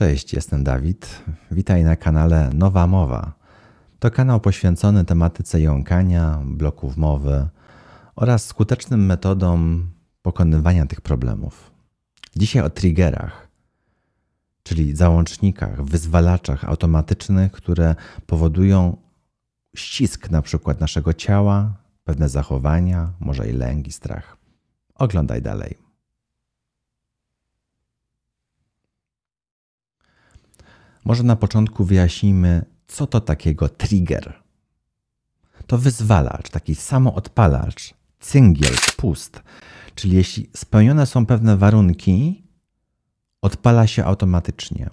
Cześć, jestem Dawid. Witaj na kanale Nowa Mowa. To kanał poświęcony tematyce jąkania, bloków mowy oraz skutecznym metodom pokonywania tych problemów. Dzisiaj o triggerach, czyli załącznikach, wyzwalaczach automatycznych, które powodują ścisk na przykład naszego ciała, pewne zachowania, może i lęk i strach. Oglądaj dalej. Może na początku wyjaśnijmy, co to takiego trigger. To wyzwalacz, taki samoodpalacz, cyngiel, spust. Czyli jeśli spełnione są pewne warunki, odpala się automatycznie.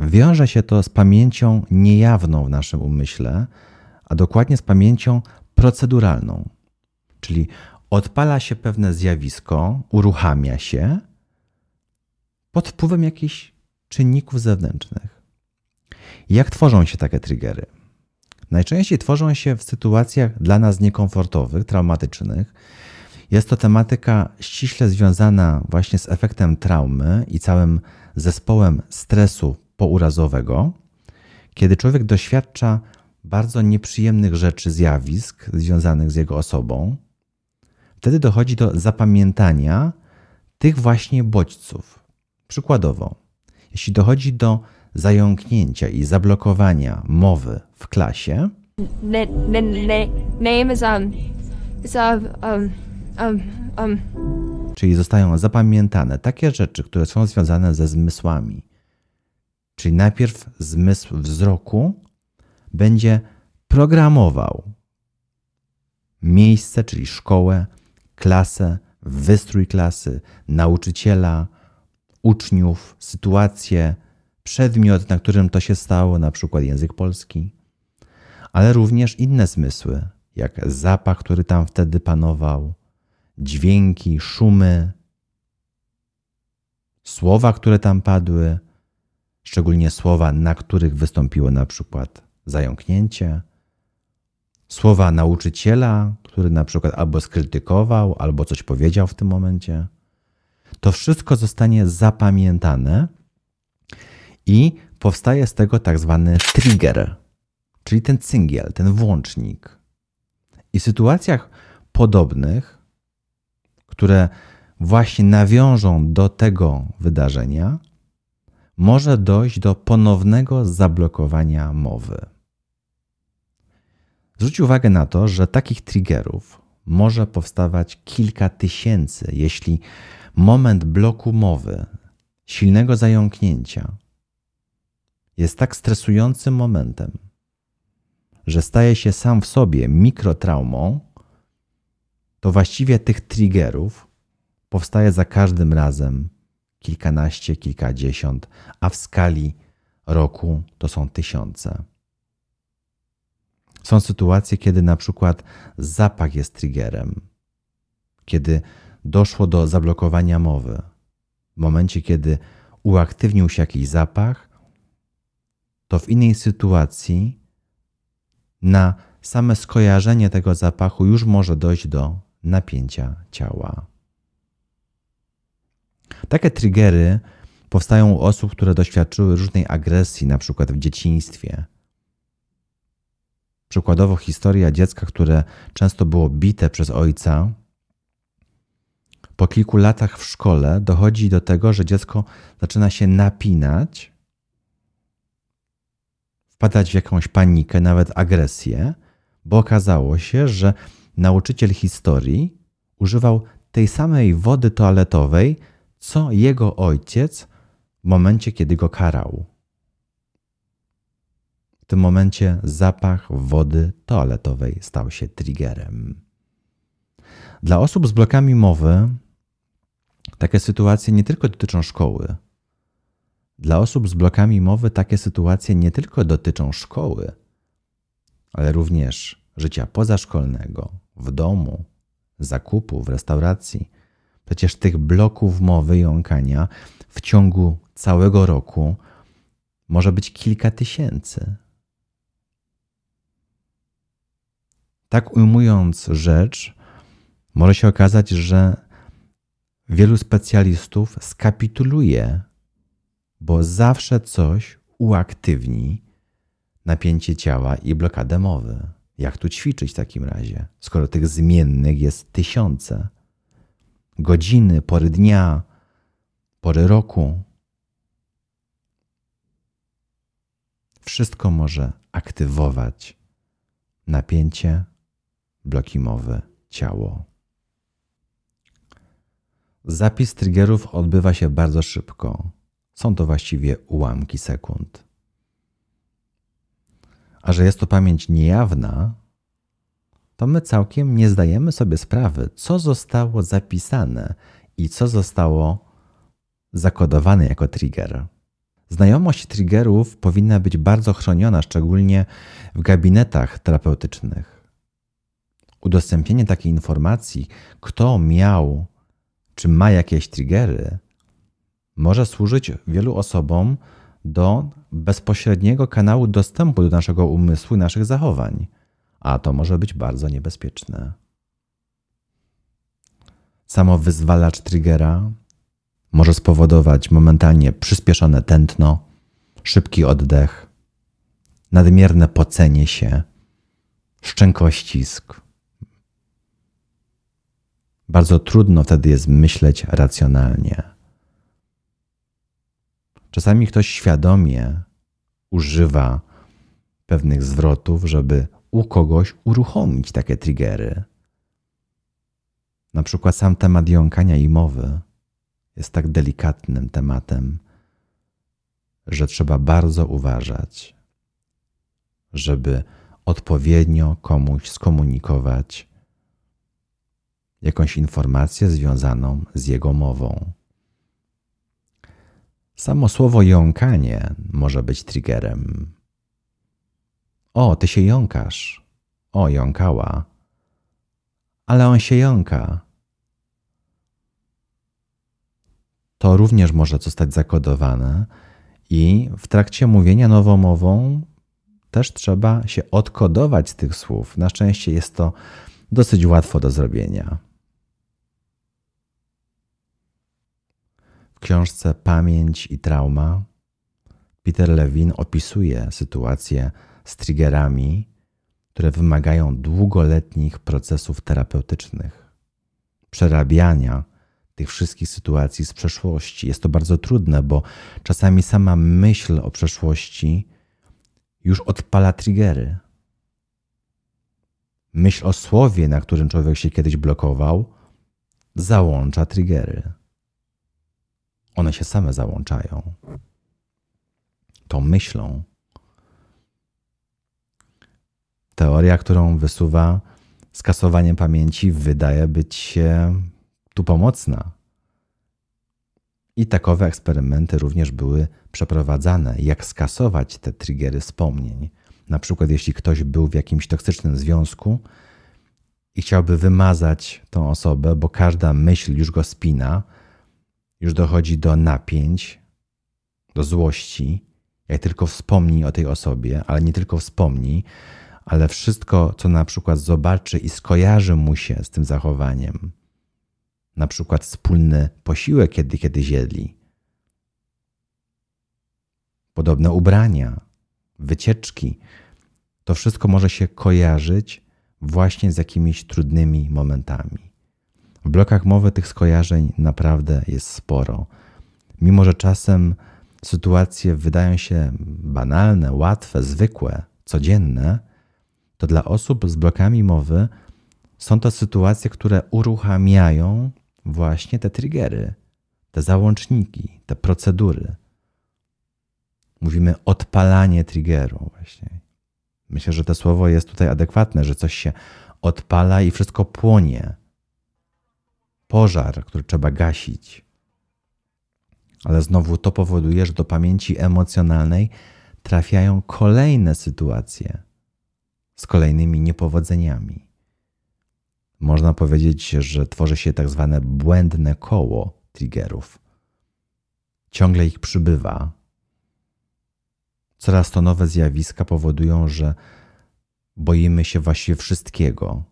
Wiąże się to z pamięcią niejawną w naszym umyśle, a dokładnie z pamięcią proceduralną. Czyli odpala się pewne zjawisko, uruchamia się pod wpływem jakichś czynników zewnętrznych. Jak tworzą się takie triggery? Najczęściej tworzą się w sytuacjach dla nas niekomfortowych, traumatycznych. Jest to tematyka ściśle związana właśnie z efektem traumy i całym zespołem stresu pourazowego, kiedy człowiek doświadcza bardzo nieprzyjemnych rzeczy, zjawisk związanych z jego osobą. Wtedy dochodzi do zapamiętania tych właśnie bodźców. Przykładowo, jeśli dochodzi do zająknięcia i zablokowania mowy w klasie, czyli zostają zapamiętane takie rzeczy, które są związane ze zmysłami. Czyli najpierw zmysł wzroku będzie programował miejsce, czyli szkołę, klasę, wystrój klasy, nauczyciela, uczniów, sytuację, przedmiot, na którym to się stało, na przykład język polski, ale również inne zmysły, jak zapach, który tam wtedy panował, dźwięki, szumy, słowa, które tam padły, szczególnie słowa, na których wystąpiło na przykład zająknięcie, słowa nauczyciela, który na przykład albo skrytykował, albo coś powiedział w tym momencie to wszystko zostanie zapamiętane i powstaje z tego tak zwany trigger, czyli ten cyngiel, ten włącznik. I w sytuacjach podobnych, które właśnie nawiążą do tego wydarzenia, może dojść do ponownego zablokowania mowy. Zwróć uwagę na to, że takich triggerów może powstawać kilka tysięcy, jeśli moment bloku mowy, silnego zająknięcia jest tak stresującym momentem, że staje się sam w sobie mikrotraumą, to właściwie tych triggerów powstaje za każdym razem kilkanaście, kilkadziesiąt, a w skali roku to są tysiące. Są sytuacje, kiedy na przykład zapach jest triggerem, kiedy doszło do zablokowania mowy. W momencie, kiedy uaktywnił się jakiś zapach, to w innej sytuacji na same skojarzenie tego zapachu już może dojść do napięcia ciała. Takie triggery powstają u osób, które doświadczyły różnej agresji, na przykład w dzieciństwie. Przykładowo historia dziecka, które często było bite przez ojca, po kilku latach w szkole dochodzi do tego, że dziecko zaczyna się napinać, wpadać w jakąś panikę, nawet agresję, bo okazało się, że nauczyciel historii używał tej samej wody toaletowej, co jego ojciec w momencie, kiedy go karał. W tym momencie zapach wody toaletowej stał się triggerem. Dla osób z blokami mowy takie sytuacje nie tylko dotyczą szkoły. Dla osób z blokami mowy takie sytuacje nie tylko dotyczą szkoły, ale również życia pozaszkolnego, w domu, zakupu, w restauracji. Przecież tych bloków mowy jąkania w ciągu całego roku może być kilka tysięcy. Tak ujmując rzecz, może się okazać, że wielu specjalistów skapituluje bo zawsze coś uaktywni napięcie ciała i blokadę mowy. Jak tu ćwiczyć w takim razie, skoro tych zmiennych jest tysiące? Godziny, pory dnia, pory roku. Wszystko może aktywować napięcie, bloki mowy, ciało. Zapis triggerów odbywa się bardzo szybko. Są to właściwie ułamki sekund. A że jest to pamięć niejawna, to my całkiem nie zdajemy sobie sprawy, co zostało zapisane i co zostało zakodowane jako trigger. Znajomość triggerów powinna być bardzo chroniona, szczególnie w gabinetach terapeutycznych. Udostępnienie takiej informacji, kto miał czy ma jakieś triggery, może służyć wielu osobom do bezpośredniego kanału dostępu do naszego umysłu i naszych zachowań, a to może być bardzo niebezpieczne. Samo wyzwalacz triggera może spowodować momentalnie przyspieszone tętno, szybki oddech, nadmierne pocenie się, szczękościsk. Bardzo trudno wtedy jest myśleć racjonalnie. Czasami ktoś świadomie używa pewnych zwrotów, żeby u kogoś uruchomić takie triggery. Na przykład sam temat jąkania i mowy jest tak delikatnym tematem, że trzeba bardzo uważać, żeby odpowiednio komuś skomunikować jakąś informację związaną z jego mową. Samo słowo jąkanie może być triggerem. O, ty się jąkasz. O, jąkała. Ale on się jąka. To również może zostać zakodowane i w trakcie mówienia nowomową też trzeba się odkodować z tych słów. Na szczęście jest to dosyć łatwo do zrobienia. W książce Pamięć i trauma Peter Lewin opisuje sytuację z triggerami, które wymagają długoletnich procesów terapeutycznych, przerabiania tych wszystkich sytuacji z przeszłości. Jest to bardzo trudne, bo czasami sama myśl o przeszłości już odpala triggery. Myśl o słowie, na którym człowiek się kiedyś blokował, załącza triggery. One się same załączają. Tą myślą. Teoria, którą wysuwa skasowanie pamięci, wydaje być się tu pomocna. I takowe eksperymenty również były przeprowadzane, jak skasować te triggery wspomnień. Na przykład, jeśli ktoś był w jakimś toksycznym związku i chciałby wymazać tą osobę, bo każda myśl już go spina, już dochodzi do napięć, do złości, jak tylko wspomni o tej osobie, ale nie tylko wspomni, ale wszystko, co na przykład zobaczy i skojarzy mu się z tym zachowaniem, na przykład wspólny posiłek, kiedy kiedyś jedli, podobne ubrania, wycieczki, to wszystko może się kojarzyć właśnie z jakimiś trudnymi momentami. W blokach mowy tych skojarzeń naprawdę jest sporo. Mimo, że czasem sytuacje wydają się banalne, łatwe, zwykłe, codzienne, to dla osób z blokami mowy są to sytuacje, które uruchamiają właśnie te triggery, te załączniki, te procedury. Mówimy odpalanie triggeru właśnie. Myślę, że to słowo jest tutaj adekwatne, że coś się odpala i wszystko płonie pożar, który trzeba gasić. Ale znowu to powoduje, że do pamięci emocjonalnej trafiają kolejne sytuacje z kolejnymi niepowodzeniami. Można powiedzieć, że tworzy się tak zwane błędne koło triggerów. Ciągle ich przybywa. Coraz to nowe zjawiska powodują, że boimy się właściwie wszystkiego,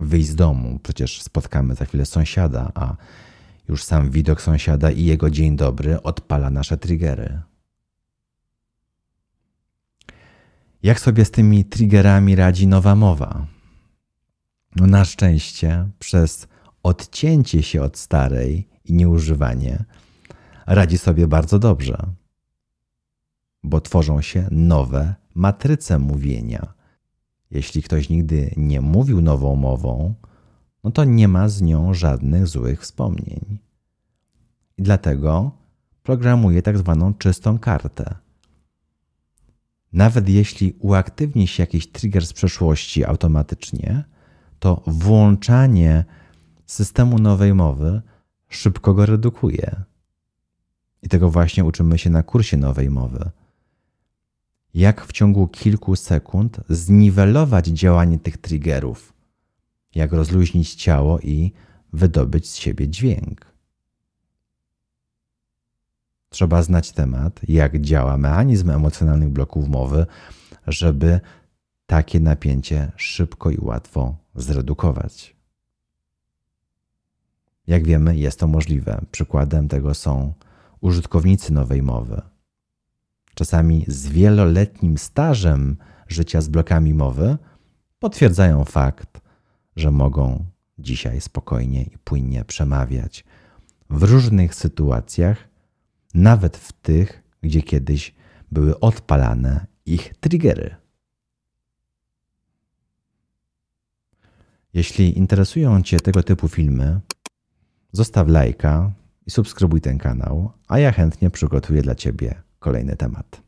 wyjść z domu, przecież spotkamy za chwilę sąsiada, a Już sam widok sąsiada i jego dzień dobry odpala nasze triggery. Jak sobie z tymi triggerami radzi nowa mowa? No na szczęście, przez odcięcie się od starej i nieużywanie, radzi sobie bardzo dobrze, bo tworzą się nowe matryce mówienia. Jeśli ktoś nigdy nie mówił nową mową, no to nie ma z nią żadnych złych wspomnień. I dlatego programuje tak zwaną czystą kartę. Nawet jeśli uaktywni się jakiś trigger z przeszłości automatycznie, to włączanie systemu nowej mowy szybko go redukuje. I tego właśnie uczymy się na kursie nowej mowy. Jak w ciągu kilku sekund zniwelować działanie tych triggerów, jak rozluźnić ciało i wydobyć z siebie dźwięk. Trzeba znać temat, jak działa mechanizm emocjonalnych bloków mowy, żeby takie napięcie szybko i łatwo zredukować. Jak wiemy, jest to możliwe. Przykładem tego są użytkownicy nowej mowy. Czasami z wieloletnim stażem życia z blokami mowy potwierdzają fakt, że mogą dzisiaj spokojnie i płynnie przemawiać w różnych sytuacjach, nawet w tych, gdzie kiedyś były odpalane ich triggery. Jeśli interesują Cię tego typu filmy, zostaw lajka i subskrybuj ten kanał, a ja chętnie przygotuję dla Ciebie kolejny temat.